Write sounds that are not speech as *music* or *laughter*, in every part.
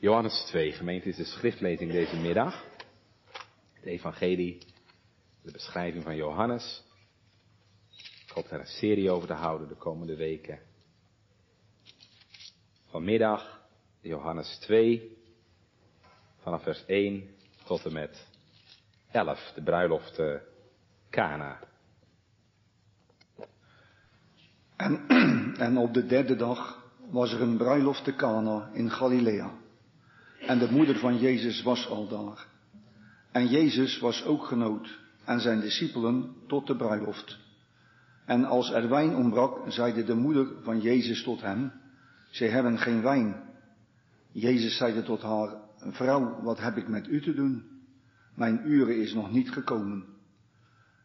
Johannes 2, gemeente, is de schriftlezing deze middag. Het evangelie, de beschrijving van Johannes. Ik hoop daar een serie over te houden de komende weken. Vanmiddag Johannes 2, vanaf vers 1 tot en met 11, de bruiloft uh, Cana. En, *clears throat* en op de derde dag was er een bruiloft te Cana in Galilea. En de moeder van Jezus was al daar. En Jezus was ook genood en zijn discipelen tot de bruiloft. En als er wijn ontbrak, zeide de moeder van Jezus tot hem, zij hebben geen wijn. Jezus zeide tot haar, vrouw, wat heb ik met u te doen? Mijn uren is nog niet gekomen.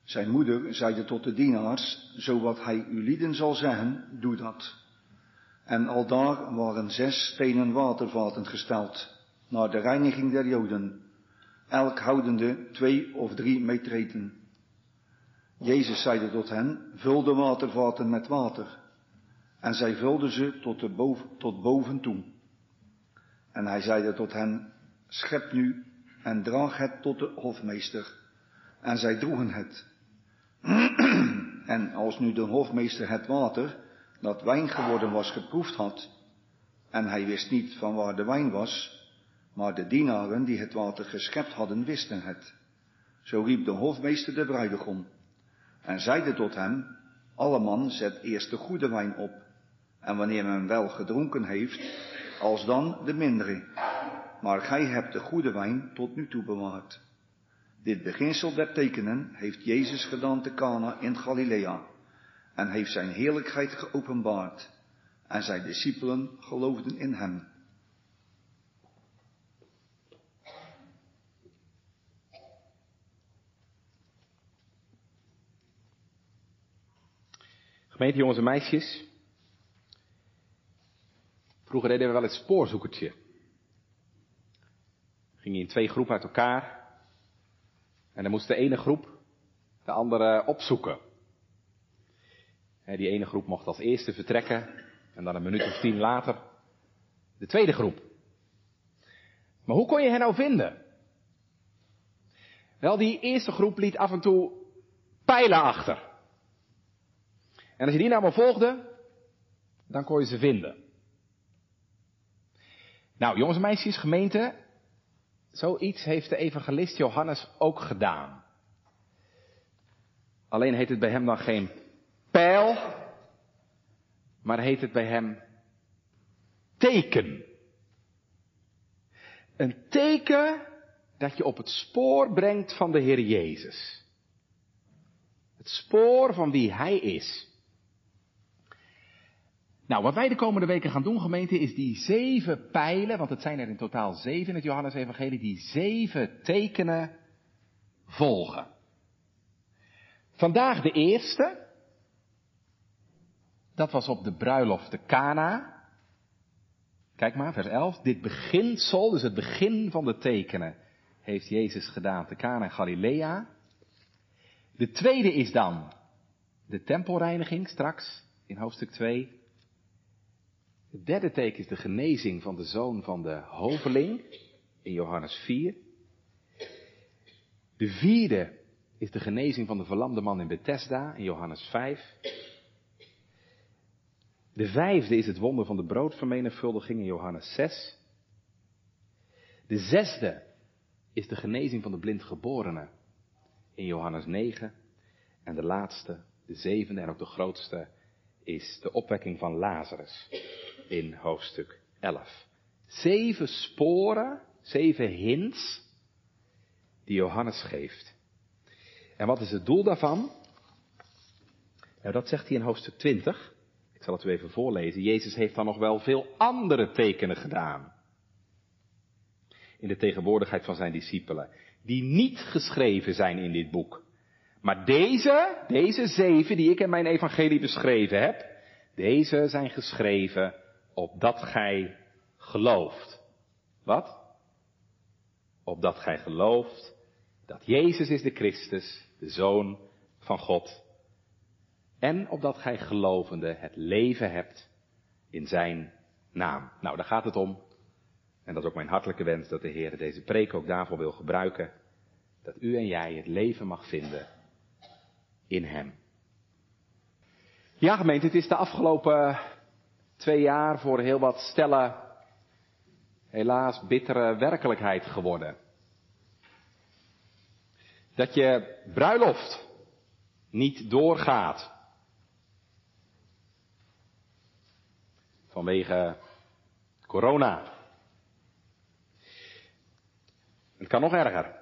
Zijn moeder zeide tot de dienaars, zo wat hij u lieden zal zeggen, doe dat. En aldaar waren zes stenen watervaten gesteld, naar de reiniging der Joden, elk houdende twee of drie metreten. Jezus zeide tot hen, vul de watervaten met water. En zij vulden ze tot, de boven, tot boven toe. En hij zeide tot hen, schep nu en draag het tot de hofmeester. En zij droegen het. *clears throat* en als nu de hofmeester het water, dat wijn geworden was, geproefd had, en hij wist niet van waar de wijn was, maar de dienaren die het water geschept hadden, wisten het. Zo riep de hofmeester de bruidegom en zeide tot hem, alle man zet eerst de goede wijn op, en wanneer men wel gedronken heeft, als dan de mindere. Maar gij hebt de goede wijn tot nu toe bewaard. Dit beginsel der tekenen heeft Jezus gedaan te Cana in Galilea, en heeft zijn heerlijkheid geopenbaard, en zijn discipelen geloofden in hem. Gemeente jongens en meisjes. Vroeger deden we wel het spoorzoekertje. Ging je in twee groepen uit elkaar. En dan moest de ene groep de andere opzoeken. Die ene groep mocht als eerste vertrekken. En dan een minuut of tien later de tweede groep. Maar hoe kon je hen nou vinden? Wel, die eerste groep liet af en toe pijlen achter. En als je die maar volgde, dan kon je ze vinden. Nou, jongens en meisjes, gemeente, zoiets heeft de evangelist Johannes ook gedaan. Alleen heet het bij hem dan geen pijl, maar heet het bij hem teken. Een teken dat je op het spoor brengt van de Heer Jezus. Het spoor van wie Hij is. Nou, wat wij de komende weken gaan doen, gemeente, is die zeven pijlen, want het zijn er in totaal zeven in het Johannes-evangelie, die zeven tekenen volgen. Vandaag de eerste, dat was op de bruiloft de Cana. Kijk maar, vers 11. Dit beginsel, dus het begin van de tekenen, heeft Jezus gedaan te Cana in Galilea. De tweede is dan de tempelreiniging straks in hoofdstuk 2. Het derde teken is de genezing van de zoon van de hoveling in Johannes 4. De vierde is de genezing van de verlamde man in Bethesda in Johannes 5. De vijfde is het wonder van de broodvermenigvuldiging in Johannes 6. De zesde is de genezing van de blindgeborene in Johannes 9. En de laatste, de zevende en ook de grootste, is de opwekking van Lazarus in hoofdstuk 11. Zeven sporen, zeven hints die Johannes geeft. En wat is het doel daarvan? Nou, dat zegt hij in hoofdstuk 20. Ik zal het u even voorlezen. Jezus heeft dan nog wel veel andere tekenen gedaan. In de tegenwoordigheid van zijn discipelen. Die niet geschreven zijn in dit boek. Maar deze, deze zeven die ik in mijn evangelie beschreven heb, deze zijn geschreven opdat gij gelooft. Wat? Opdat gij gelooft dat Jezus is de Christus, de Zoon van God. En opdat gij gelovende het leven hebt in zijn naam. Nou, daar gaat het om. En dat is ook mijn hartelijke wens dat de Heer deze preek ook daarvoor wil gebruiken. Dat u en jij het leven mag vinden in Hem. Ja, gemeente, het is de afgelopen twee jaar voor heel wat stellen helaas bittere werkelijkheid geworden. Dat je bruiloft niet doorgaat. Vanwege corona. Het kan nog erger.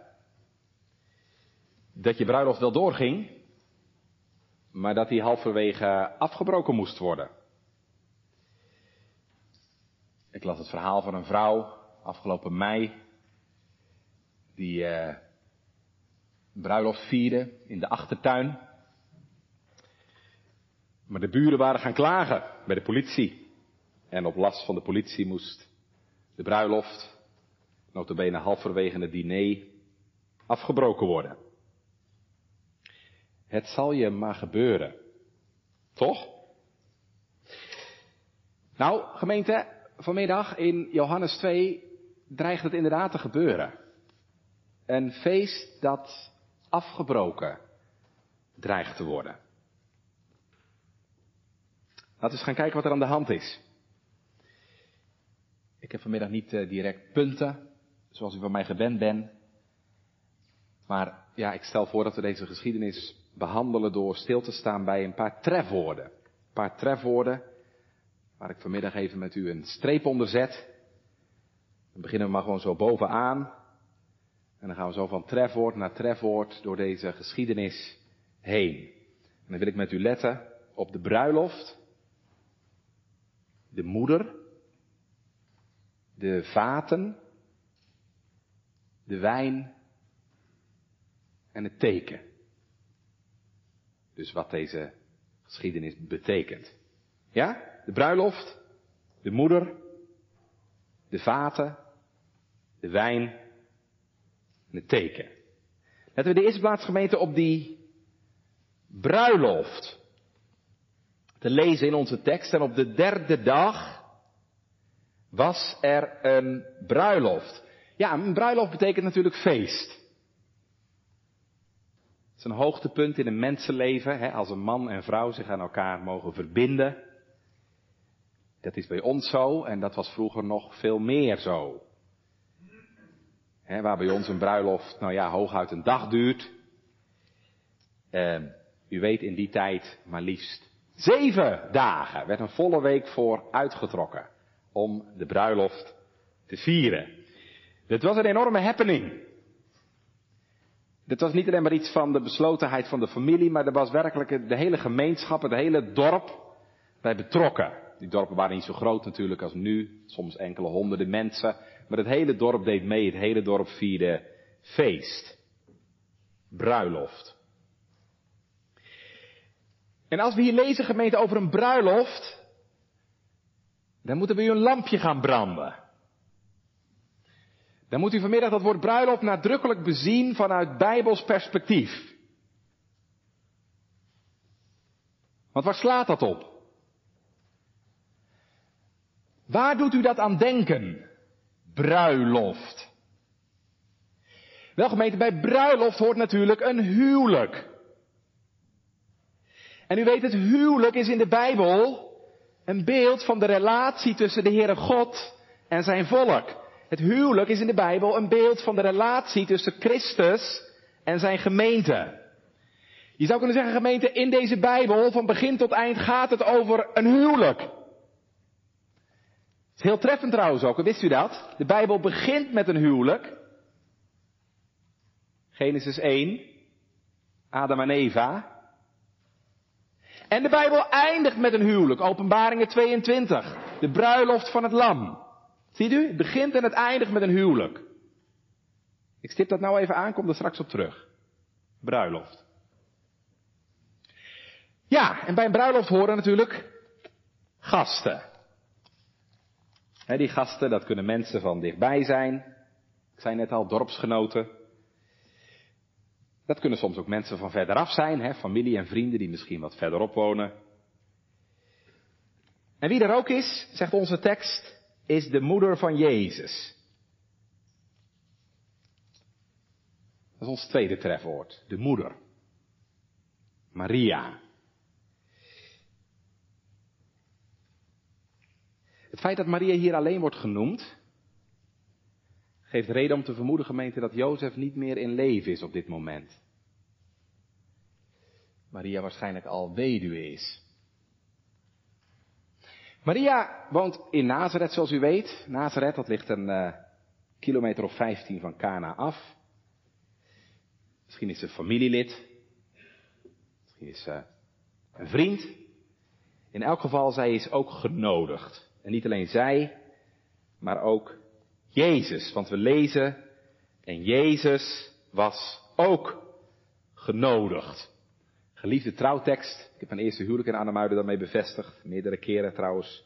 Dat je bruiloft wel doorging, maar dat die halverwege afgebroken moest worden. Ik las het verhaal van een vrouw afgelopen mei, die uh, bruiloft vierde in de achtertuin. Maar de buren waren gaan klagen bij de politie. En op last van de politie moest de bruiloft, notabene halverwege het diner, afgebroken worden. Het zal je maar gebeuren. Toch? Nou, gemeente, vanmiddag in Johannes 2 dreigt het inderdaad te gebeuren. Een feest dat afgebroken dreigt te worden. Laten we eens gaan kijken wat er aan de hand is. Ik heb vanmiddag niet uh, direct punten, zoals u van mij gewend bent. Maar ja, ik stel voor dat we deze geschiedenis behandelen door stil te staan bij een paar trefwoorden. Een paar trefwoorden waar ik vanmiddag even met u een streep onder zet. Dan beginnen we maar gewoon zo bovenaan. En dan gaan we zo van trefwoord naar trefwoord door deze geschiedenis heen. En dan wil ik met u letten op de bruiloft, de moeder, de vaten, de wijn en het teken. Dus wat deze geschiedenis betekent. Ja? De bruiloft, de moeder, de vaten, de wijn en het teken. Laten we de eerste plaats gemeente op die bruiloft te lezen in onze tekst. En op de derde dag was er een bruiloft. Ja, een bruiloft betekent natuurlijk feest. Het is een hoogtepunt in een mensenleven, hè, als een man en vrouw zich aan elkaar mogen verbinden. Dat is bij ons zo en dat was vroeger nog veel meer zo. He, waar bij ons een bruiloft, nou ja, hooguit een dag duurt. Uh, u weet in die tijd maar liefst zeven dagen werd een volle week voor uitgetrokken om de bruiloft te vieren. Dit was een enorme happening. Dit was niet alleen maar iets van de beslotenheid van de familie, maar er was werkelijk de hele gemeenschap, het hele dorp bij betrokken. Die dorpen waren niet zo groot natuurlijk als nu, soms enkele honderden mensen. Maar het hele dorp deed mee, het hele dorp vierde feest. Bruiloft. En als we hier lezen gemeente over een bruiloft, dan moeten we u een lampje gaan branden. Dan moet u vanmiddag dat woord bruiloft nadrukkelijk bezien vanuit bijbels perspectief. Want waar slaat dat op? Waar doet u dat aan denken? Bruiloft. Wel gemeente, bij bruiloft hoort natuurlijk een huwelijk. En u weet, het huwelijk is in de Bijbel een beeld van de relatie tussen de Heere God en zijn volk. Het huwelijk is in de Bijbel een beeld van de relatie tussen Christus en zijn gemeente. Je zou kunnen zeggen, gemeente, in deze Bijbel, van begin tot eind, gaat het over een huwelijk heel treffend trouwens ook, wist u dat? De Bijbel begint met een huwelijk. Genesis 1, Adam en Eva. En de Bijbel eindigt met een huwelijk, Openbaringen 22, de bruiloft van het lam. Ziet u? Het begint en het eindigt met een huwelijk. Ik stip dat nou even aan, kom er straks op terug. Bruiloft. Ja, en bij een bruiloft horen natuurlijk gasten die gasten, dat kunnen mensen van dichtbij zijn. Ik zei net al, dorpsgenoten. Dat kunnen soms ook mensen van verderaf zijn, familie en vrienden die misschien wat verderop wonen. En wie er ook is, zegt onze tekst, is de moeder van Jezus. Dat is ons tweede trefwoord, de moeder. Maria. Feit dat Maria hier alleen wordt genoemd, geeft reden om te vermoeden, gemeente, dat Jozef niet meer in leven is op dit moment. Maria waarschijnlijk al weduwe is. Maria woont in Nazareth, zoals u weet. Nazareth, dat ligt een uh, kilometer of 15 van Cana af. Misschien is ze familielid. Misschien is ze een vriend. In elk geval, zij is ook genodigd. En niet alleen zij, maar ook Jezus. Want we lezen, en Jezus was ook genodigd. Geliefde trouwtekst. Ik heb mijn eerste huwelijk in Arnhemuiden daarmee bevestigd. Meerdere keren trouwens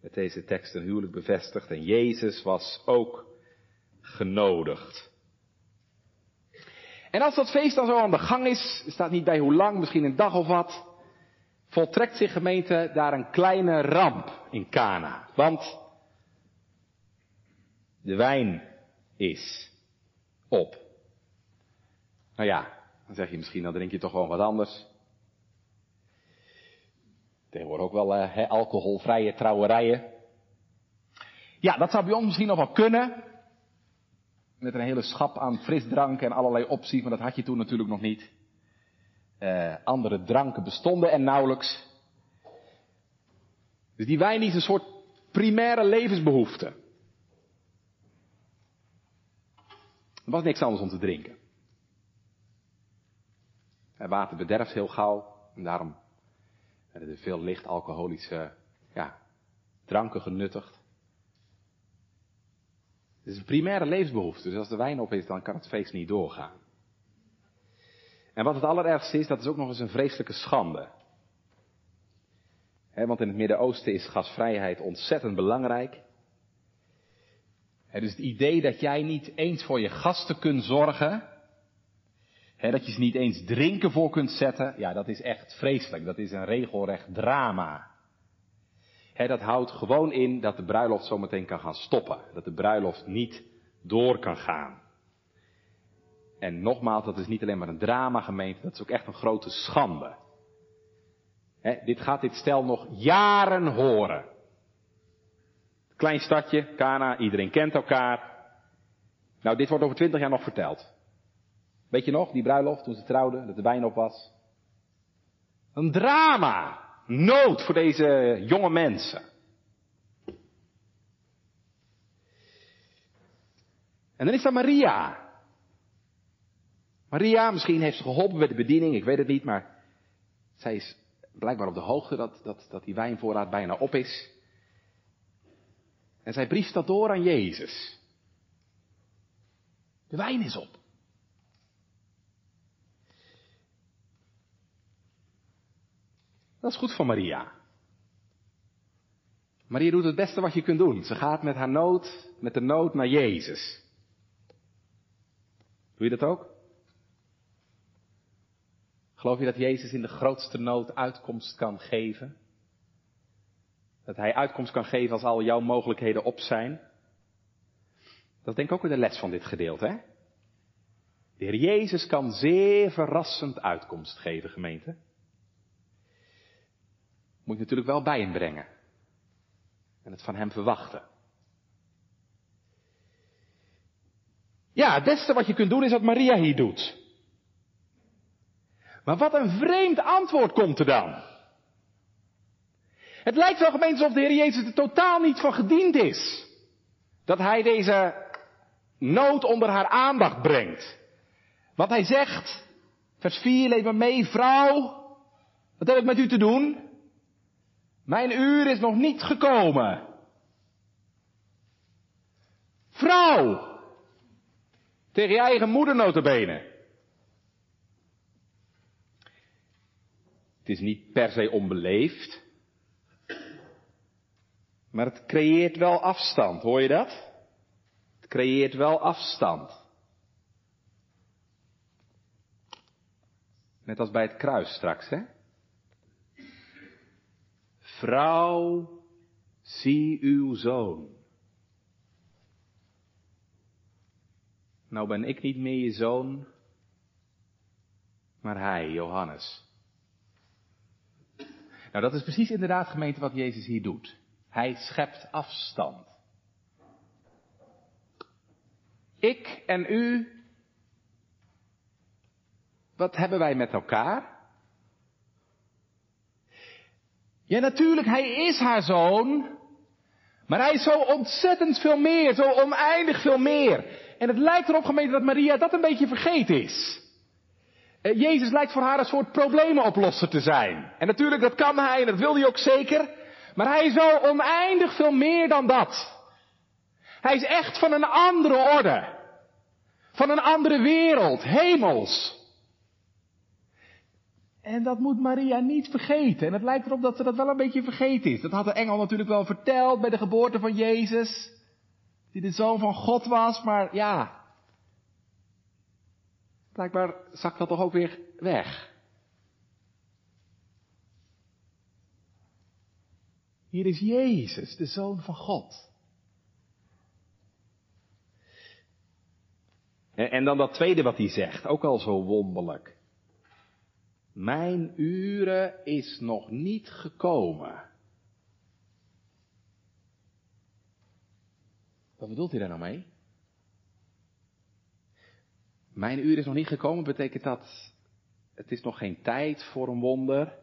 met deze tekst een huwelijk bevestigd. En Jezus was ook genodigd. En als dat feest dan zo aan de gang is, staat niet bij hoe lang, misschien een dag of wat, voltrekt zich gemeente daar een kleine ramp in Cana. Want de wijn is op. Nou ja, dan zeg je misschien, dan drink je toch gewoon wat anders. Tegenwoordig ook wel uh, alcoholvrije trouwerijen. Ja, dat zou bij ons misschien nog wel kunnen. Met een hele schap aan frisdrank en allerlei opties, maar dat had je toen natuurlijk nog niet. Uh, andere dranken bestonden er nauwelijks. Dus die wijn is een soort primaire levensbehoefte. Er was niks anders om te drinken. En water bederft heel gauw. En daarom werden er veel licht alcoholische ja, dranken genuttigd. Het is een primaire levensbehoefte. Dus als de wijn op is, dan kan het feest niet doorgaan. En wat het allerergste is, dat is ook nog eens een vreselijke schande. want in het Midden-Oosten is gasvrijheid ontzettend belangrijk. dus het idee dat jij niet eens voor je gasten kunt zorgen, dat je ze niet eens drinken voor kunt zetten, ja, dat is echt vreselijk. Dat is een regelrecht drama. dat houdt gewoon in dat de bruiloft zometeen kan gaan stoppen. Dat de bruiloft niet door kan gaan. En nogmaals, dat is niet alleen maar een drama gemeente, dat is ook echt een grote schande. dit gaat dit stel nog jaren horen. Klein stadje, Kana, iedereen kent elkaar. Nou, dit wordt over twintig jaar nog verteld. Weet je nog, die bruiloft toen ze trouwden, dat de wijn op was? Een drama. Nood voor deze jonge mensen. En dan is daar Maria. Maria, misschien heeft ze geholpen bij de bediening, ik weet het niet, maar zij is blijkbaar op de hoogte dat, dat, dat die wijnvoorraad bijna op is. En zij brieft dat door aan Jezus. De wijn is op. Dat is goed voor Maria. Maria doet het beste wat je kunt doen. Ze gaat met haar nood, met de nood naar Jezus. Doe je dat ook? Geloof je dat Jezus in de grootste nood uitkomst kan geven? Dat Hij uitkomst kan geven als al jouw mogelijkheden op zijn? Dat denk ik ook weer de les van dit gedeelte, hè? De Heer Jezus kan zeer verrassend uitkomst geven, gemeente. Moet je natuurlijk wel bij hem brengen. En het van hem verwachten. Ja, het beste wat je kunt doen is wat Maria hier doet. Maar wat een vreemd antwoord komt er dan. Het lijkt wel gemeente alsof de Heer Jezus er totaal niet van gediend is. Dat hij deze nood onder haar aandacht brengt. Wat hij zegt, vers 4, lees maar mee, vrouw, wat heb ik met u te doen? Mijn uur is nog niet gekomen. Vrouw! Tegen je eigen moeder notabene. Het is niet per se onbeleefd. Maar het creëert wel afstand, hoor je dat? Het creëert wel afstand. Net als bij het kruis straks, hè? Vrouw, zie uw zoon. Nou ben ik niet meer je zoon, maar hij, Johannes. Nou, dat is precies inderdaad gemeente wat Jezus hier doet. Hij schept afstand. Ik en u, wat hebben wij met elkaar? Ja, natuurlijk, hij is haar zoon. Maar hij is zo ontzettend veel meer, zo oneindig veel meer. En het lijkt erop, gemeente, dat Maria dat een beetje vergeten is. Eh, Jezus lijkt voor haar een soort problemenoplosser te zijn. En natuurlijk, dat kan hij en dat wil hij ook zeker. Maar hij is zo oneindig veel meer dan dat. Hij is echt van een andere orde. Van een andere wereld, hemels. En dat moet Maria niet vergeten. En het lijkt erop dat ze dat wel een beetje vergeten is. Dat had de engel natuurlijk wel verteld bij de geboorte van Jezus. Die de zoon van God was, maar ja. Blijkbaar zakt dat toch ook weer weg. Hier is Jezus, de zoon van God. En, en dan dat tweede wat hij zegt, ook al zo wonderlijk. Mijn uren is nog niet gekomen. Wat bedoelt hij daar nou mee? Mijn uur is nog niet gekomen, betekent dat het is nog geen tijd voor een wonder.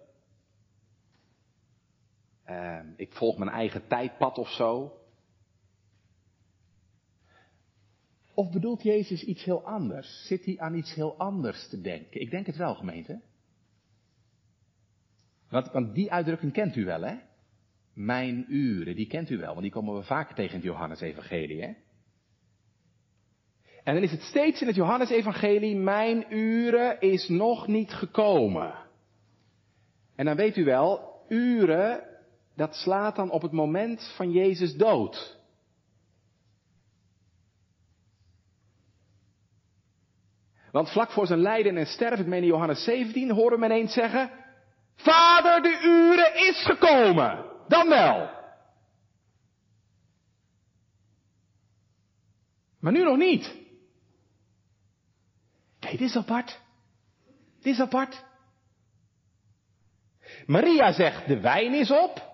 Uh, ik volg mijn eigen tijdpad of zo. Of bedoelt Jezus iets heel anders? Zit hij aan iets heel anders te denken? Ik denk het wel, gemeente. Want, want die uitdrukking kent u wel, hè? Mijn uren, die kent u wel, want die komen we vaker tegen in het Johannes-evangelie, hè? En dan is het steeds in het Johannesevangelie, mijn uren is nog niet gekomen. En dan weet u wel, uren, dat slaat dan op het moment van Jezus dood. Want vlak voor zijn lijden en sterven, ik meen Johannes 17, horen we ineens zeggen, Vader, de uren is gekomen. Dan wel. Maar nu nog niet. Kijk, dit is apart. Dit is apart. Maria zegt, de wijn is op.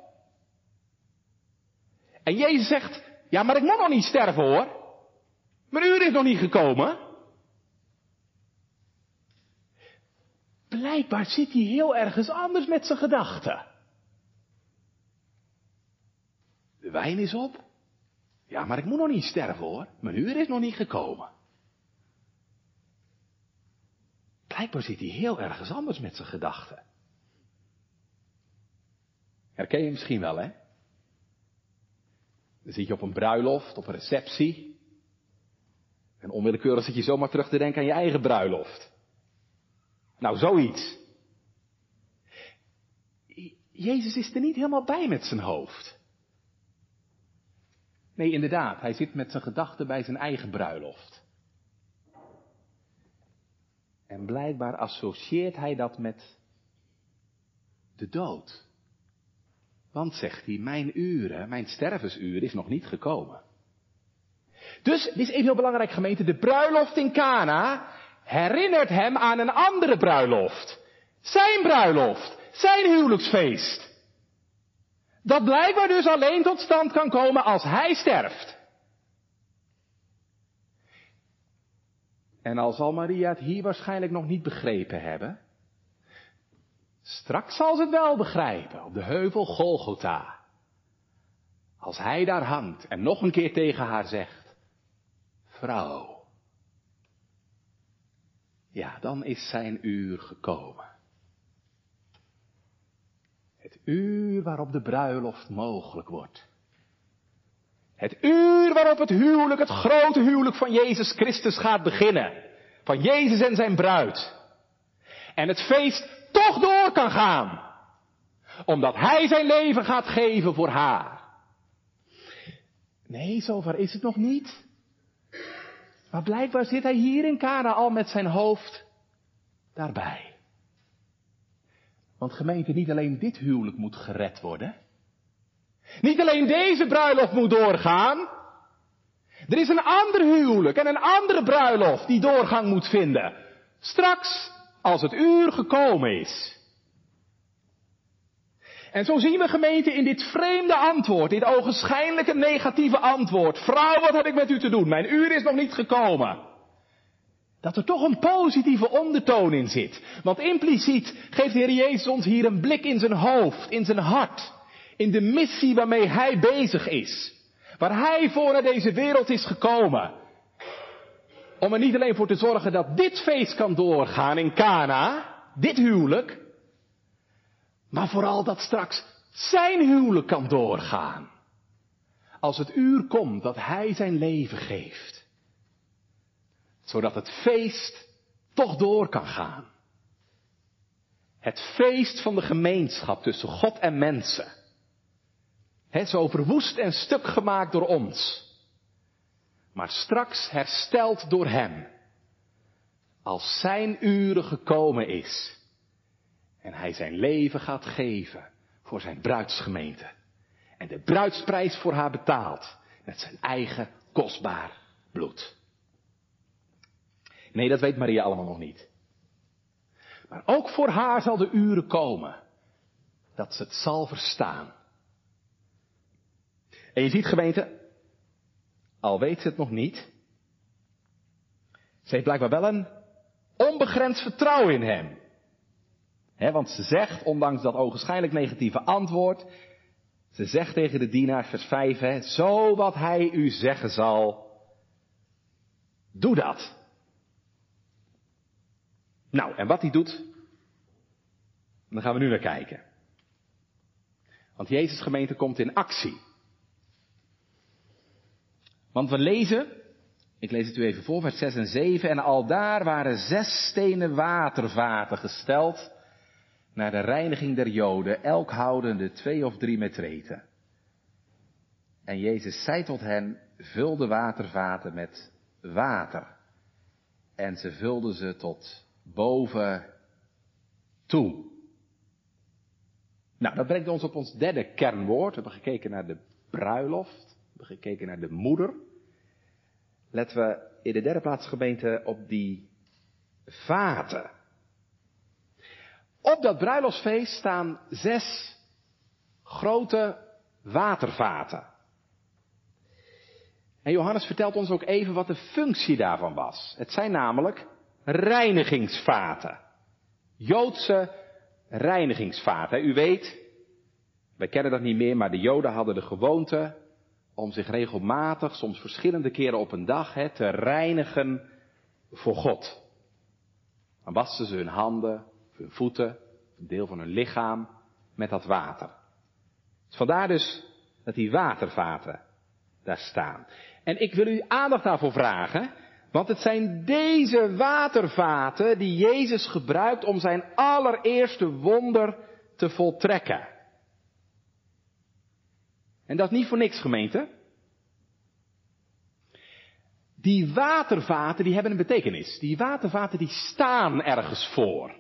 En Jezus zegt, ja, maar ik moet nog niet sterven hoor. Mijn uur is nog niet gekomen. Blijkbaar zit hij heel ergens anders met zijn gedachten. De wijn is op. Ja, maar ik moet nog niet sterven hoor. Mijn uur is nog niet gekomen. Blijkbaar zit hij heel ergens anders met zijn gedachten. Herken je misschien wel, hè? Dan zit je op een bruiloft, op een receptie. En onwillekeurig zit je zomaar terug te denken aan je eigen bruiloft. Nou, zoiets. Jezus is er niet helemaal bij met zijn hoofd. Nee, inderdaad, hij zit met zijn gedachten bij zijn eigen bruiloft. En blijkbaar associeert hij dat met de dood. Want, zegt hij, mijn uren, mijn stervensuur is nog niet gekomen. Dus, dit is even heel belangrijk gemeente, de bruiloft in Cana herinnert hem aan een andere bruiloft. Zijn bruiloft, zijn huwelijksfeest. Dat blijkbaar dus alleen tot stand kan komen als hij sterft. En al zal Maria het hier waarschijnlijk nog niet begrepen hebben, straks zal ze het wel begrijpen op de heuvel Golgotha. Als hij daar hangt en nog een keer tegen haar zegt, vrouw, ja, dan is zijn uur gekomen. Het uur waarop de bruiloft mogelijk wordt. Het uur waarop het huwelijk, het grote huwelijk van Jezus Christus gaat beginnen. Van Jezus en zijn bruid. En het feest toch door kan gaan. Omdat Hij zijn leven gaat geven voor haar. Nee, zover is het nog niet. Maar blijkbaar zit hij hier in Kana al met zijn hoofd daarbij. Want gemeente, niet alleen dit huwelijk moet gered worden. Niet alleen deze bruiloft moet doorgaan. Er is een ander huwelijk en een andere bruiloft die doorgang moet vinden. Straks, als het uur gekomen is. En zo zien we gemeente in dit vreemde antwoord, dit ogenschijnlijke negatieve antwoord. Vrouw, wat heb ik met u te doen? Mijn uur is nog niet gekomen. Dat er toch een positieve ondertoon in zit. Want impliciet geeft de Heer Jezus ons hier een blik in zijn hoofd, in zijn hart. In de missie waarmee hij bezig is. Waar hij voor deze wereld is gekomen. Om er niet alleen voor te zorgen dat dit feest kan doorgaan in Cana, dit huwelijk, maar vooral dat straks zijn huwelijk kan doorgaan. Als het uur komt dat hij zijn leven geeft. Zodat het feest toch door kan gaan. Het feest van de gemeenschap tussen God en mensen. He, zo verwoest en stuk gemaakt door ons. Maar straks hersteld door Hem. Als zijn uren gekomen is. En Hij zijn leven gaat geven voor zijn bruidsgemeente. En de bruidsprijs voor haar betaalt. Met zijn eigen kostbaar bloed. Nee, dat weet Maria allemaal nog niet. Maar ook voor haar zal de uren komen. Dat ze het zal verstaan. En je ziet gemeente, al weet ze het nog niet, ze heeft blijkbaar wel een onbegrensd vertrouwen in hem. want ze zegt, ondanks dat ogenschijnlijk negatieve antwoord, ze zegt tegen de dienaar, vers 5, he, zo wat hij u zeggen zal, doe dat. Nou, en wat hij doet, dan gaan we nu naar kijken. Want Jezus gemeente komt in actie. Want we lezen, ik lees het u even voor, vers 6 en 7, en al daar waren zes stenen watervaten gesteld naar de reiniging der Joden, elk houdende twee of drie metreten. En Jezus zei tot hen, vul de watervaten met water. En ze vulden ze tot boven toe. Nou, dat brengt ons op ons derde kernwoord. We hebben gekeken naar de bruiloft. We hebben gekeken naar de moeder. Letten we in de derde plaats gemeente op die vaten. Op dat bruiloftsfeest staan zes grote watervaten. En Johannes vertelt ons ook even wat de functie daarvan was. Het zijn namelijk reinigingsvaten. Joodse reinigingsvaten. U weet, wij kennen dat niet meer, maar de Joden hadden de gewoonte om zich regelmatig, soms verschillende keren op een dag, hè, te reinigen voor God. Dan wasten ze hun handen, hun voeten, een deel van hun lichaam met dat water. vandaar dus dat die watervaten daar staan. En ik wil u aandacht daarvoor vragen, want het zijn deze watervaten die Jezus gebruikt om zijn allereerste wonder te voltrekken. En dat is niet voor niks gemeente. Die watervaten die hebben een betekenis. Die watervaten die staan ergens voor.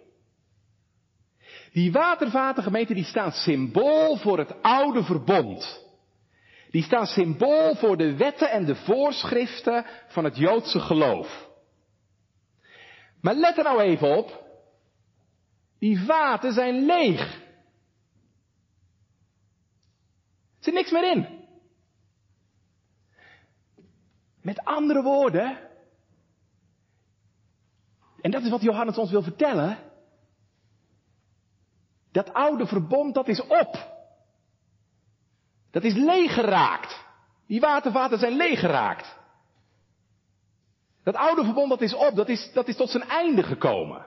Die watervaten gemeente die staan symbool voor het oude verbond. Die staan symbool voor de wetten en de voorschriften van het Joodse geloof. Maar let er nou even op. Die vaten zijn leeg. Er zit niks meer in. Met andere woorden, en dat is wat Johannes ons wil vertellen, dat oude verbond dat is op. Dat is leeggeraakt. Die watervaten zijn leeggeraakt. Dat oude verbond dat is op, dat is, dat is tot zijn einde gekomen.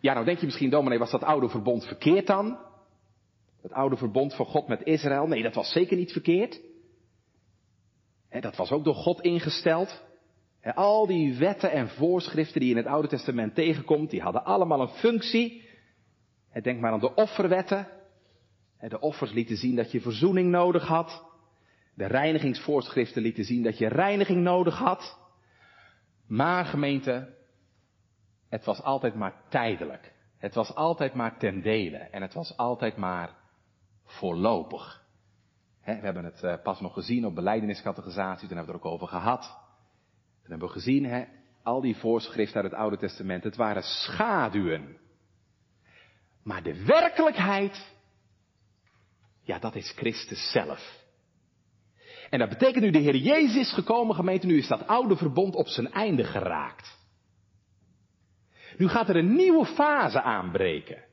Ja, nou denk je misschien, dominee, was dat oude verbond verkeerd dan? Het oude verbond van God met Israël? Nee, dat was zeker niet verkeerd. dat was ook door God ingesteld. al die wetten en voorschriften die in het Oude Testament tegenkomt, die hadden allemaal een functie. Denk maar aan de offerwetten. De offers lieten zien dat je verzoening nodig had. De reinigingsvoorschriften lieten zien dat je reiniging nodig had. Maar gemeente, het was altijd maar tijdelijk. Het was altijd maar ten dele. En het was altijd maar voorlopig. we hebben het uh, pas nog gezien op beleideniscategorisatie, toen hebben we het er ook over gehad. Toen hebben we gezien, al die voorschriften uit het Oude Testament, het waren schaduwen. Maar de werkelijkheid, ja, dat is Christus zelf. En dat betekent nu de Heer Jezus is gekomen, gemeente, nu is dat oude verbond op zijn einde geraakt. Nu gaat er een nieuwe fase aanbreken.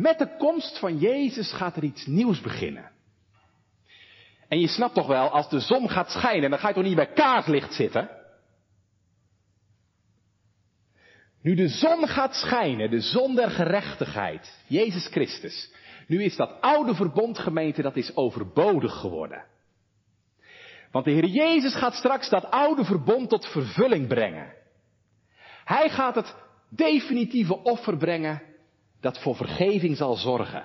Met de komst van Jezus gaat er iets nieuws beginnen. En je snapt toch wel, als de zon gaat schijnen, dan ga je toch niet bij kaarslicht zitten? Nu de zon gaat schijnen, de zon der gerechtigheid, Jezus Christus. Nu is dat oude verbond gemeente, dat is overbodig geworden. Want de Heer Jezus gaat straks dat oude verbond tot vervulling brengen. Hij gaat het definitieve offer brengen dat voor vergeving zal zorgen.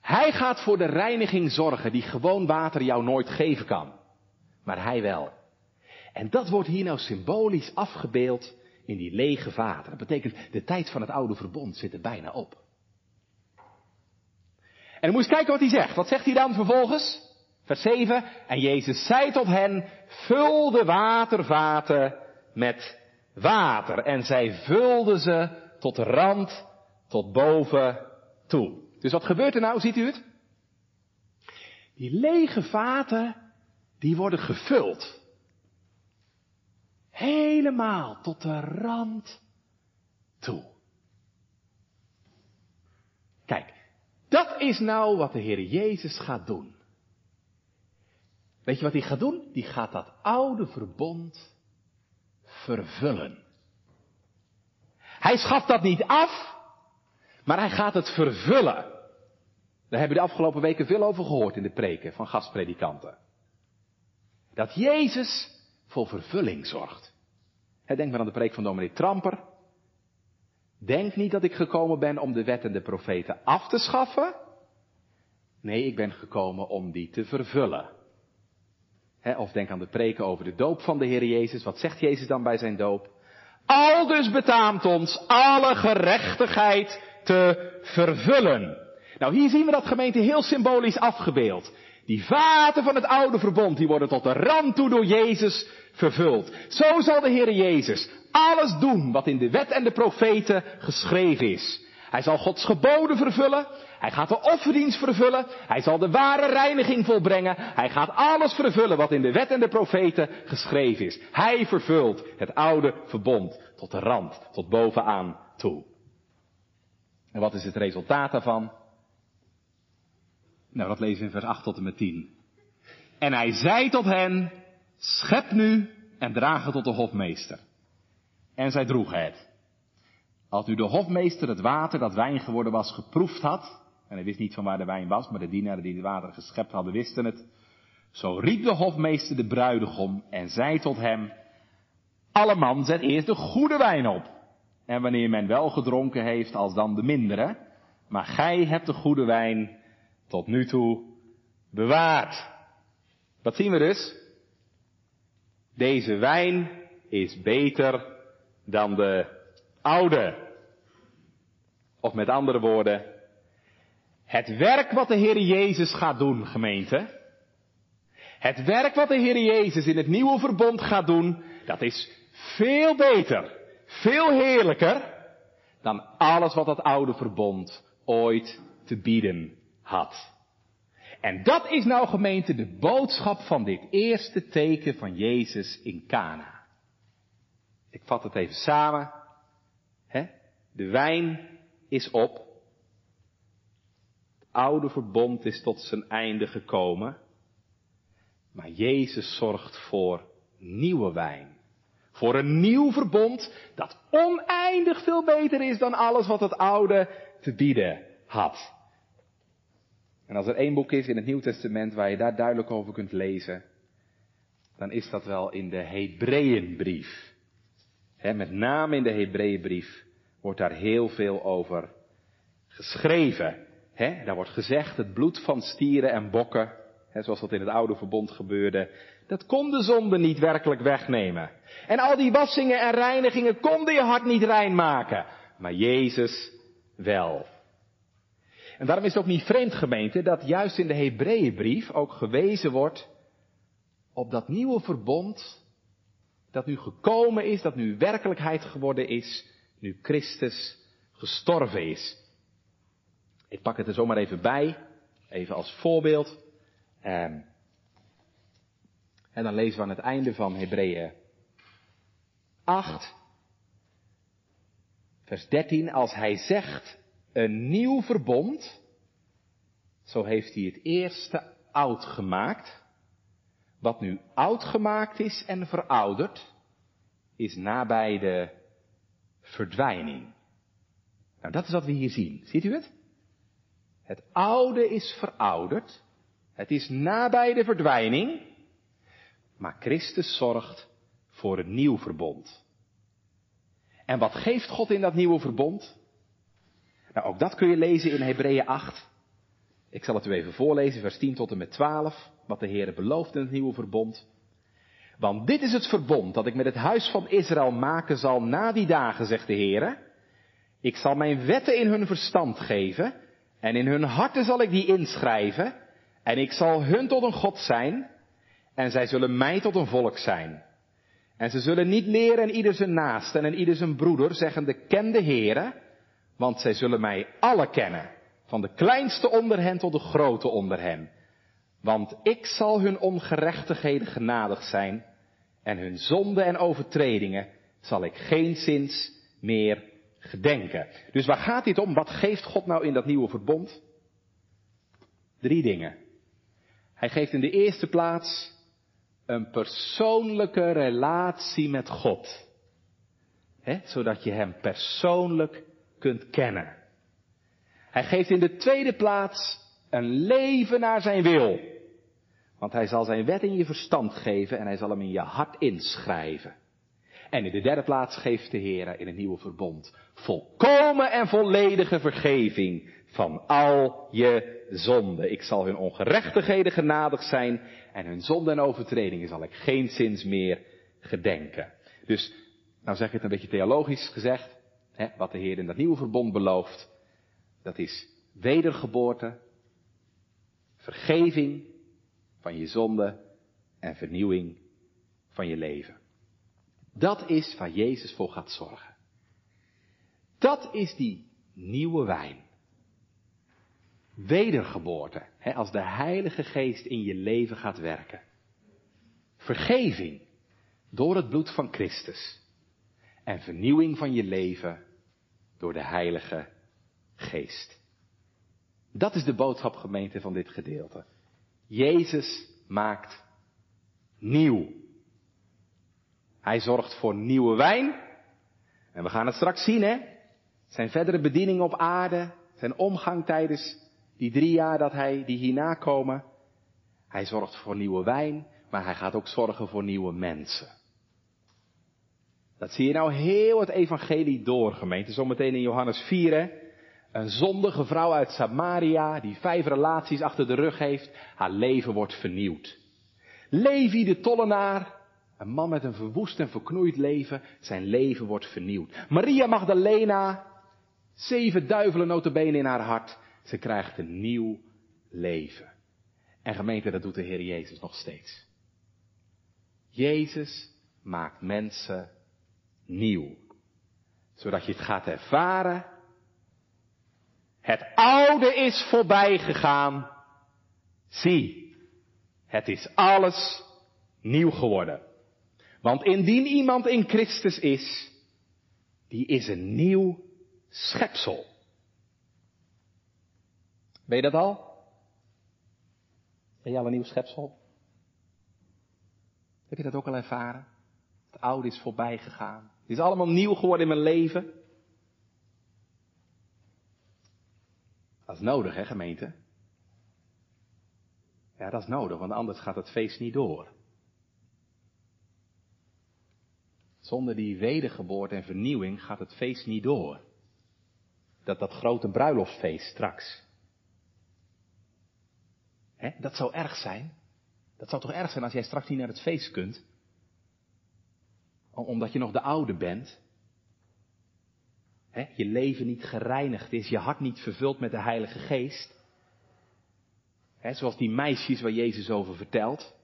Hij gaat voor de reiniging zorgen die gewoon water jou nooit geven kan. Maar hij wel. En dat wordt hier nou symbolisch afgebeeld in die lege vaten. Dat betekent, de tijd van het oude verbond zit er bijna op. En dan moet je kijken wat hij zegt. Wat zegt hij dan vervolgens? Vers 7. En Jezus zei tot hen, vul de watervaten met water. En zij vulden ze tot de rand, tot boven toe. Dus wat gebeurt er nou, ziet u het? Die lege vaten, die worden gevuld. Helemaal tot de rand toe. Kijk, dat is nou wat de Heer Jezus gaat doen. Weet je wat hij gaat doen? Die gaat dat oude verbond vervullen. Hij schaft dat niet af, maar hij gaat het vervullen. Daar hebben we de afgelopen weken veel over gehoord in de preken van gastpredikanten. Dat Jezus voor vervulling zorgt. Denk maar aan de preek van dominee Tramper. Denk niet dat ik gekomen ben om de wet en de profeten af te schaffen. Nee, ik ben gekomen om die te vervullen. of denk aan de preken over de doop van de Heer Jezus. Wat zegt Jezus dan bij zijn doop? Al dus betaamt ons alle gerechtigheid te vervullen. Nou, hier zien we dat gemeente heel symbolisch afgebeeld. Die vaten van het oude verbond, die worden tot de rand toe door Jezus vervuld. Zo zal de Heer Jezus alles doen wat in de wet en de profeten geschreven is. Hij zal Gods geboden vervullen. Hij gaat de offerdienst vervullen. Hij zal de ware reiniging volbrengen. Hij gaat alles vervullen wat in de wet en de profeten geschreven is. Hij vervult het oude verbond tot de rand, tot bovenaan toe. En wat is het resultaat daarvan? Nou, dat lezen we in vers 8 tot en met 10. En hij zei tot hen, schep nu en draag het tot de hofmeester. En zij droegen het. Als nu de hofmeester het water dat wijn geworden was geproefd had, en hij wist niet van waar de wijn was, maar de dienaren die het water geschept hadden wisten het, zo riep de hofmeester de bruidegom en zei tot hem, alle man zet eerst de goede wijn op. En wanneer men wel gedronken heeft, als dan de mindere, maar gij hebt de goede wijn tot nu toe bewaard. Wat zien we dus? Deze wijn is beter dan de oude. Of met andere woorden, het werk wat de Heer Jezus gaat doen, gemeente. Het werk wat de Heer Jezus in het nieuwe verbond gaat doen, dat is veel beter, veel heerlijker dan alles wat het oude verbond ooit te bieden had. En dat is nou gemeente de boodschap van dit eerste teken van Jezus in Cana. Ik vat het even samen. De wijn is op. Het oude verbond is tot zijn einde gekomen. Maar Jezus zorgt voor nieuwe wijn. Voor een nieuw verbond dat oneindig veel beter is dan alles wat het oude te bieden had. En als er één boek is in het Nieuw Testament waar je daar duidelijk over kunt lezen, dan is dat wel in de Hebreeënbrief. met name in de Hebreeënbrief wordt daar heel veel over geschreven. daar wordt gezegd, het bloed van stieren en bokken, zoals dat in het oude verbond gebeurde, dat kon de zonde niet werkelijk wegnemen. En al die wassingen en reinigingen konden je hart niet rein maken. Maar Jezus wel. En daarom is het ook niet vreemd gemeente dat juist in de Hebreeënbrief ook gewezen wordt op dat nieuwe verbond dat nu gekomen is, dat nu werkelijkheid geworden is, nu Christus gestorven is. Ik pak het er zomaar even bij, even als voorbeeld. Ehm, en dan lezen we aan het einde van Hebreeën 8, vers 13, als hij zegt een nieuw verbond, zo heeft hij het eerste oud gemaakt. Wat nu oud gemaakt is en verouderd, is nabij de verdwijning. Nou, dat is wat we hier zien. Ziet u het? Het oude is verouderd. Het is nabij de verdwijning. Maar Christus zorgt voor een nieuw verbond. En wat geeft God in dat nieuwe verbond? Nou, ook dat kun je lezen in Hebreeën 8. Ik zal het u even voorlezen, vers 10 tot en met 12, wat de Heer belooft in het nieuwe verbond. Want dit is het verbond dat ik met het huis van Israël maken zal na die dagen, zegt de Heer. Ik zal mijn wetten in hun verstand geven en in hun harten zal ik die inschrijven en ik zal hun tot een God zijn en zij zullen mij tot een volk zijn. En ze zullen niet leren en ieder zijn naaste en ieder zijn broeder, zeggende ken de Heere, want zij zullen mij alle kennen, van de kleinste onder hen tot de grote onder hen. Want ik zal hun ongerechtigheden genadig zijn en hun zonden en overtredingen zal ik geen zins meer gedenken. Dus waar gaat dit om? Wat geeft God nou in dat nieuwe verbond? Drie dingen. Hij geeft in de eerste plaats een persoonlijke relatie met God. Zodat je Hem persoonlijk kunt kennen. Hij geeft in de tweede plaats een leven naar Zijn wil. Want Hij zal Zijn wet in je verstand geven en Hij zal hem in je hart inschrijven. En in de derde plaats geeft de Heer in het nieuwe verbond volkomen en volledige vergeving van al je zonden. Ik zal hun ongerechtigheden genadig zijn en hun zonden en overtredingen zal ik geen zins meer gedenken. Dus, nou zeg ik het een beetje theologisch gezegd, hè, wat de Heer in dat nieuwe verbond belooft, dat is wedergeboorte, vergeving van je zonde en vernieuwing van je leven. Dat is waar Jezus voor gaat zorgen. Dat is die nieuwe wijn. Wedergeboorte, hè, als de Heilige Geest in je leven gaat werken. Vergeving door het bloed van Christus. En vernieuwing van je leven door de Heilige Geest. Dat is de boodschap gemeente van dit gedeelte. Jezus maakt nieuw. Hij zorgt voor nieuwe wijn. En we gaan het straks zien, hè? Zijn verdere bediening op aarde, zijn omgang tijdens die drie jaar dat hij, die hierna komen. Hij zorgt voor nieuwe wijn, maar hij gaat ook zorgen voor nieuwe mensen. Dat zie je nou heel het evangelie door, gemeente. Zometeen in Johannes 4, hè? Een zondige vrouw uit Samaria, die vijf relaties achter de rug heeft, haar leven wordt vernieuwd. Levi de tollenaar, een man met een verwoest en verknoeid leven, zijn leven wordt vernieuwd. Maria Magdalena, zeven duivelen notabene in haar hart, ze krijgt een nieuw leven. En gemeente, dat doet de Heer Jezus nog steeds. Jezus maakt mensen nieuw. Zodat je het gaat ervaren. Het oude is voorbij gegaan. Zie, het is alles nieuw geworden. Want indien iemand in Christus is, die is een nieuw schepsel. Ben je dat al? Ben je al een nieuw schepsel? Heb je dat ook al ervaren? Het oude is voorbij gegaan. Het is allemaal nieuw geworden in mijn leven. Dat is nodig, hè, gemeente? Ja, dat is nodig, want anders gaat het feest niet door. Zonder die wedergeboorte en vernieuwing gaat het feest niet door. Dat dat grote bruiloftsfeest straks. Dat zou erg zijn. Dat zou toch erg zijn als jij straks niet naar het feest kunt. Omdat je nog de oude bent. je leven niet gereinigd is, je hart niet vervuld met de Heilige Geest. Zoals die meisjes waar Jezus over vertelt.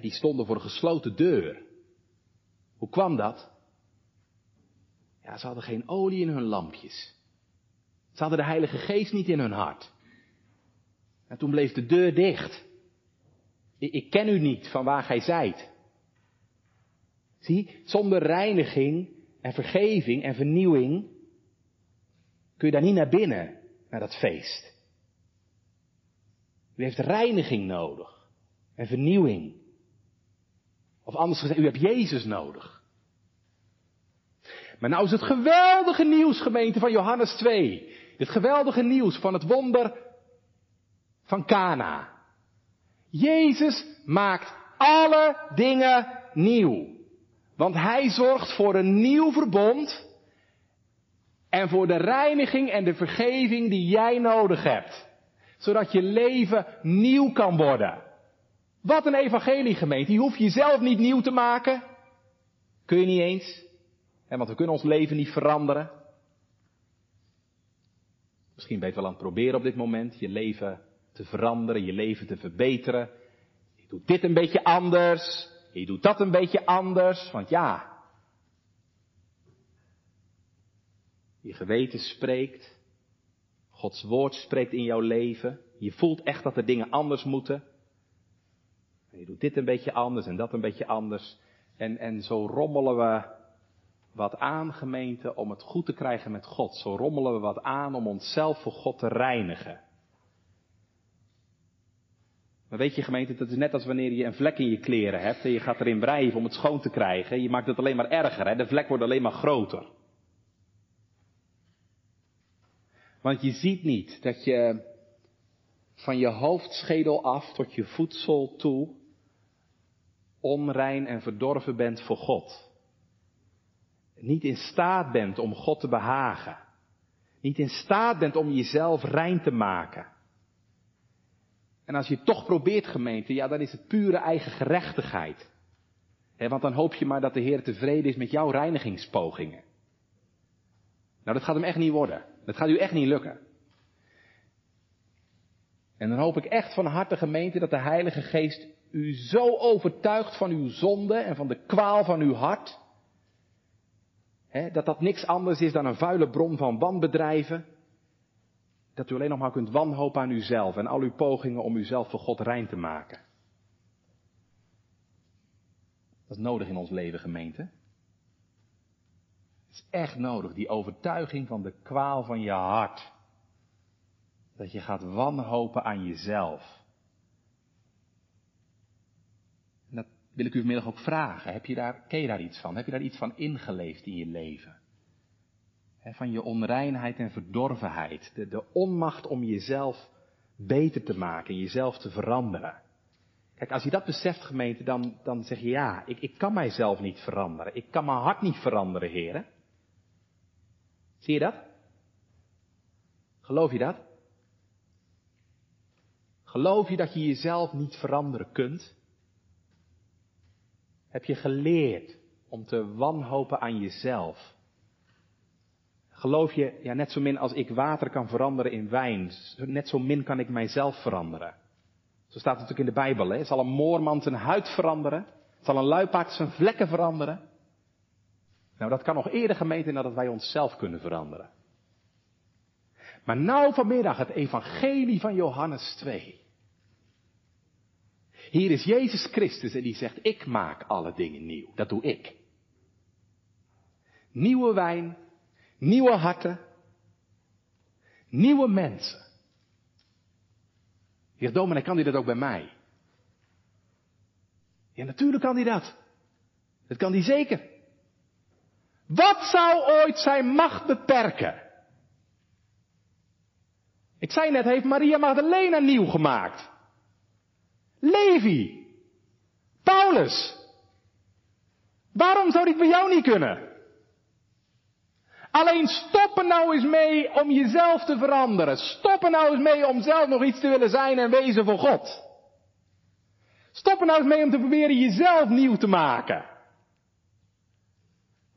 Die stonden voor een gesloten deur. Hoe kwam dat? Ja, ze hadden geen olie in hun lampjes. Ze hadden de Heilige Geest niet in hun hart. En toen bleef de deur dicht. Ik, ik ken u niet van waar gij zijt. Zie, zonder reiniging en vergeving en vernieuwing kun je daar niet naar binnen, naar dat feest. U heeft reiniging nodig en vernieuwing. Of anders gezegd, u hebt Jezus nodig. Maar nou is het geweldige nieuws, gemeente van Johannes 2. Het geweldige nieuws van het wonder van Cana. Jezus maakt alle dingen nieuw. Want hij zorgt voor een nieuw verbond en voor de reiniging en de vergeving die jij nodig hebt. Zodat je leven nieuw kan worden. Wat een evangelie gemeente. Je jezelf niet nieuw te maken. Kun je niet eens. Want we kunnen ons leven niet veranderen. Misschien ben je wel aan het proberen op dit moment je leven te veranderen, je leven te verbeteren. Je doet dit een beetje anders. Je doet dat een beetje anders. Want ja, je geweten spreekt. Gods woord spreekt in jouw leven. Je voelt echt dat er dingen anders moeten. je doet dit een beetje anders en dat een beetje anders. En, en zo rommelen we wat aan, gemeente, om het goed te krijgen met God. Zo rommelen we wat aan om onszelf voor God te reinigen. Maar weet je gemeente, dat is net als wanneer je een vlek in je kleren hebt en je gaat erin wrijven om het schoon te krijgen. Je maakt het alleen maar erger, hè? de vlek wordt alleen maar groter. Want je ziet niet dat je van je hoofdschedel af tot je voedsel toe onrein en verdorven bent voor God niet in staat bent om God te behagen. Niet in staat bent om jezelf rein te maken. En als je het toch probeert gemeente, ja dan is het pure eigen gerechtigheid. want dan hoop je maar dat de Heer tevreden is met jouw reinigingspogingen. Nou, dat gaat hem echt niet worden. Dat gaat u echt niet lukken. En dan hoop ik echt van harte gemeente dat de Heilige Geest u zo overtuigt van uw zonde en van de kwaal van uw hart, dat dat niks anders is dan een vuile bron van wanbedrijven. Dat u alleen nog maar kunt wanhopen aan uzelf en al uw pogingen om uzelf voor God rein te maken. Dat is nodig in ons leven, gemeente. Het is echt nodig, die overtuiging van de kwaal van je hart. Dat je gaat wanhopen aan jezelf. wil ik u vanmiddag ook vragen. Heb je daar, ken je daar iets van? Heb je daar iets van ingeleefd in je leven? Van je onreinheid en verdorvenheid. De, de onmacht om jezelf beter te maken, jezelf te veranderen. Kijk, als je dat beseft, gemeente, dan, dan zeg je ja, ik, ik kan mijzelf niet veranderen. Ik kan mijn hart niet veranderen, heren. Zie je dat? Geloof je dat? Geloof je dat je jezelf niet veranderen kunt? Heb je geleerd om te wanhopen aan jezelf? Geloof je, ja, net zo min als ik water kan veranderen in wijn, net zo min kan ik mijzelf veranderen. Zo staat het natuurlijk in de Bijbel, hè? Zal een moorman zijn huid veranderen? Zal een luipaard zijn vlekken veranderen? Nou, dat kan nog eerder gemeten dan dat wij onszelf kunnen veranderen. Maar nou vanmiddag het evangelie van Johannes 2. Hier is Jezus Christus en die zegt, ik maak alle dingen nieuw. Dat doe ik. Nieuwe wijn, nieuwe harten, nieuwe mensen. Heer Dominee, kan hij dat ook bij mij? Ja, natuurlijk kan hij dat. Dat kan hij zeker. Wat zou ooit zijn macht beperken? Ik zei net, heeft Maria Magdalena nieuw gemaakt. Levi. Paulus. Waarom zou dit bij jou niet kunnen? Alleen stop er nou eens mee om jezelf te veranderen. Stop er nou eens mee om zelf nog iets te willen zijn en wezen voor God. Stop er nou eens mee om te proberen jezelf nieuw te maken.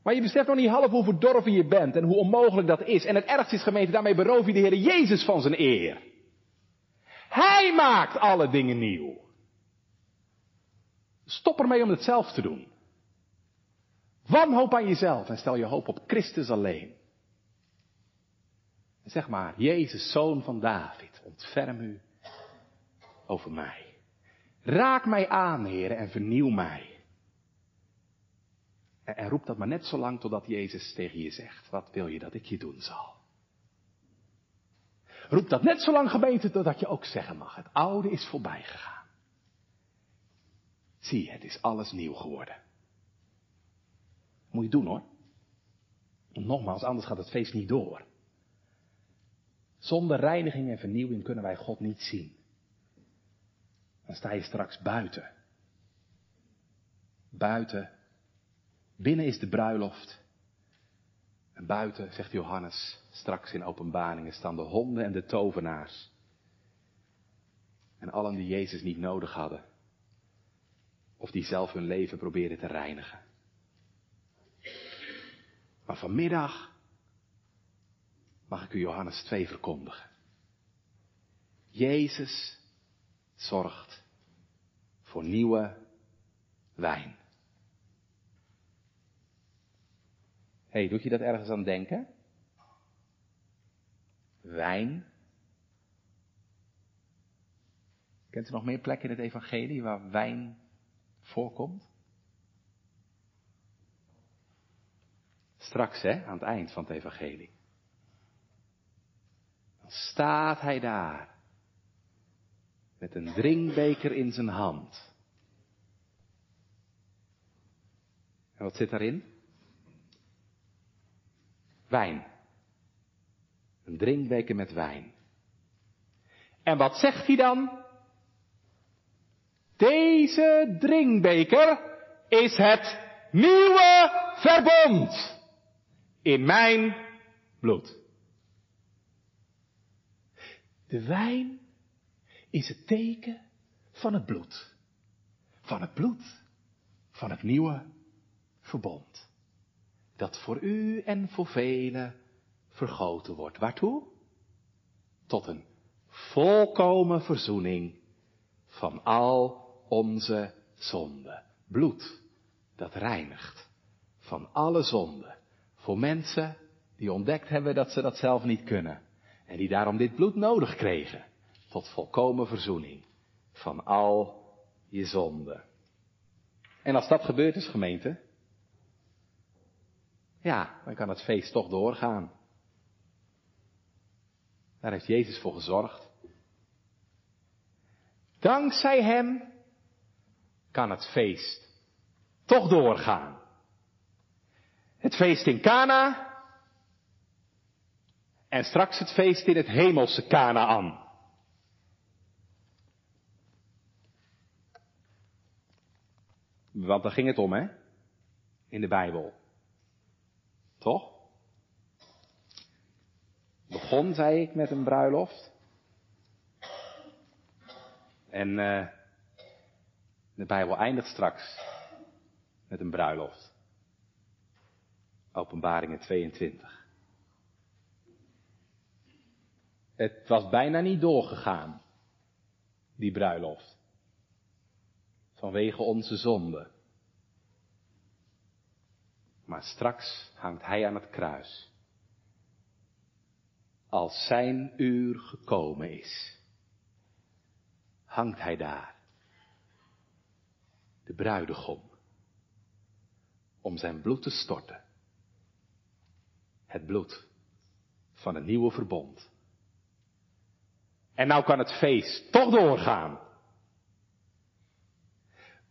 Maar je beseft nog niet half hoe verdorven je bent en hoe onmogelijk dat is. En het ergste is gemeente, daarmee beroof je de Heer Jezus van zijn eer. Hij maakt alle dingen nieuw. Stop ermee om het zelf te doen. Wanhoop aan jezelf en stel je hoop op Christus alleen. En zeg maar, Jezus, zoon van David, ontferm u over mij. Raak mij aan, heren, en vernieuw mij. En, en roep dat maar net zo lang totdat Jezus tegen je zegt, wat wil je dat ik je doen zal? Roep dat net zo lang gemeente totdat je ook zeggen mag, het oude is voorbij gegaan. Zie, het is alles nieuw geworden. Moet je doen hoor. Nogmaals, anders gaat het feest niet door. Zonder reiniging en vernieuwing kunnen wij God niet zien. Dan sta je straks buiten. Buiten. Binnen is de bruiloft. En buiten, zegt Johannes, straks in openbaringen staan de honden en de tovenaars. En allen die Jezus niet nodig hadden. Of die zelf hun leven probeerden te reinigen. Maar vanmiddag mag ik u Johannes 2 verkondigen. Jezus zorgt voor nieuwe wijn. Hé, hey, doet je dat ergens aan denken? Wijn. Kent u nog meer plekken in het evangelie waar wijn voorkomt? Straks, hè, aan het eind van het evangelie. Dan staat hij daar. Met een drinkbeker in zijn hand. En wat zit daarin? Wijn. Een drinkbeker met wijn. En wat zegt hij dan? Deze drinkbeker is het nieuwe verbond in mijn bloed. De wijn is het teken van het bloed. Van het bloed van het nieuwe verbond. Dat voor u en voor velen vergoten wordt. Waartoe? Tot een volkomen verzoening van al onze zonden. Bloed dat reinigt van alle zonden. Voor mensen die ontdekt hebben dat ze dat zelf niet kunnen. En die daarom dit bloed nodig kregen. Tot volkomen verzoening van al je zonden. En als dat gebeurd is, gemeente. Ja, dan kan het feest toch doorgaan. Daar heeft Jezus voor gezorgd. Dankzij Hem kan het feest toch doorgaan. Het feest in Cana en straks het feest in het hemelse Canaan. Want daar ging het om, hè? In de Bijbel. Toch? Begon, zei ik, met een bruiloft. En uh, de Bijbel eindigt straks met een bruiloft. Openbaringen 22. Het was bijna niet doorgegaan, die bruiloft. Vanwege onze zonde. Maar straks hangt hij aan het kruis. Als zijn uur gekomen is, hangt hij daar. De bruidegom. Om zijn bloed te storten. Het bloed van een nieuwe verbond. En nou kan het feest toch doorgaan.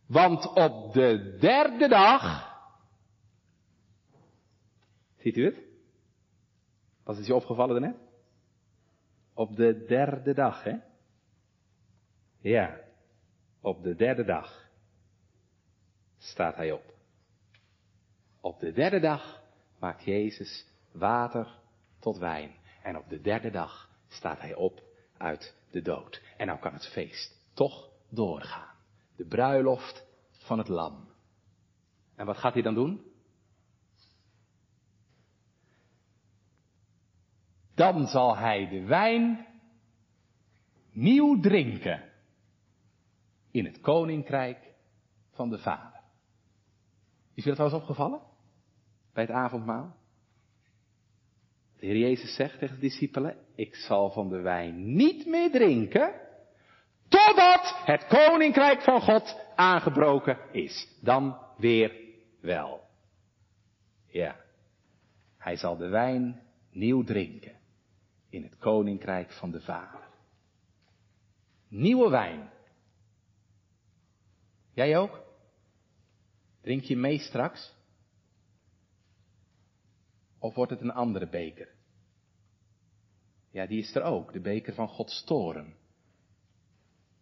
Want op de derde dag. Ziet u het? Was het je opgevallen net? Op de derde dag, hè? Ja, op de derde dag staat hij op. Op de derde dag maakt Jezus water tot wijn. En op de derde dag staat hij op uit de dood. En nou kan het feest toch doorgaan. De bruiloft van het lam. En wat gaat hij dan doen? Dan zal hij de wijn nieuw drinken in het koninkrijk van de Vader. Is u dat wel eens opgevallen? Bij het avondmaal? De Heer Jezus zegt tegen de discipelen, ik zal van de wijn niet meer drinken, totdat het koninkrijk van God aangebroken is. Dan weer wel. Ja, hij zal de wijn nieuw drinken in het koninkrijk van de Vader. Nieuwe wijn. Jij ook? Drink je mee straks? Of wordt het een andere beker? Ja, die is er ook, de beker van Gods toren.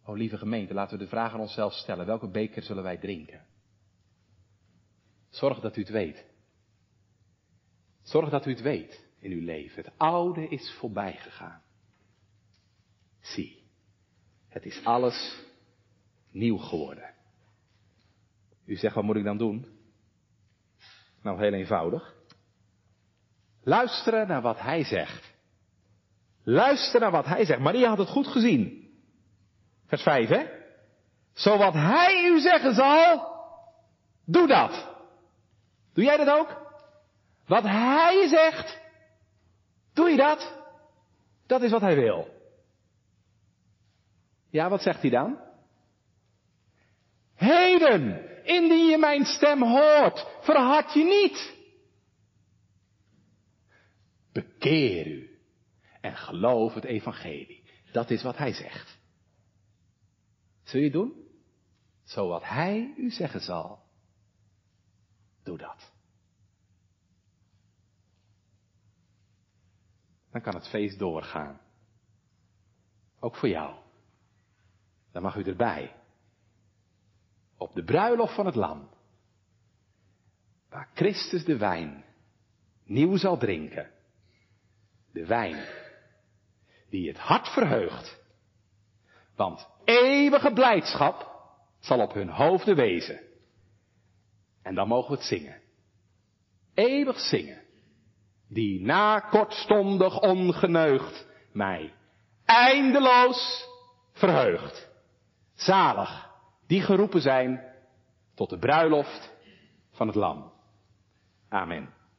O lieve gemeente, laten we de vraag aan onszelf stellen, welke beker zullen wij drinken? Zorg dat u het weet. Zorg dat u het weet in uw leven. Het oude is voorbij gegaan. Zie, het is alles nieuw geworden. U zegt, wat moet ik dan doen? Nou, heel eenvoudig. Luisteren naar wat hij zegt. Luister naar wat hij zegt. Maria had het goed gezien. Vers 5, hè? Zo wat hij u zeggen zal, doe dat. Doe jij dat ook? Wat hij zegt, doe je dat? Dat is wat hij wil. Ja, wat zegt hij dan? Heden, indien je mijn stem hoort, verhard je niet. Bekeer u en geloof het evangelie. Dat is wat hij zegt. Zul je doen? Zo wat hij u zeggen zal. Doe dat. Dan kan het feest doorgaan. Ook voor jou. Dan mag u erbij. Op de bruiloft van het lam. Waar Christus de wijn nieuw zal drinken. De wijn die het hart verheugt. Want eeuwige blijdschap zal op hun hoofden wezen. En dan mogen we het zingen. Eeuwig zingen. Die na kortstondig ongeneugd mij eindeloos verheugt. Zalig, die geroepen zijn tot de bruiloft van het Lam. Amen.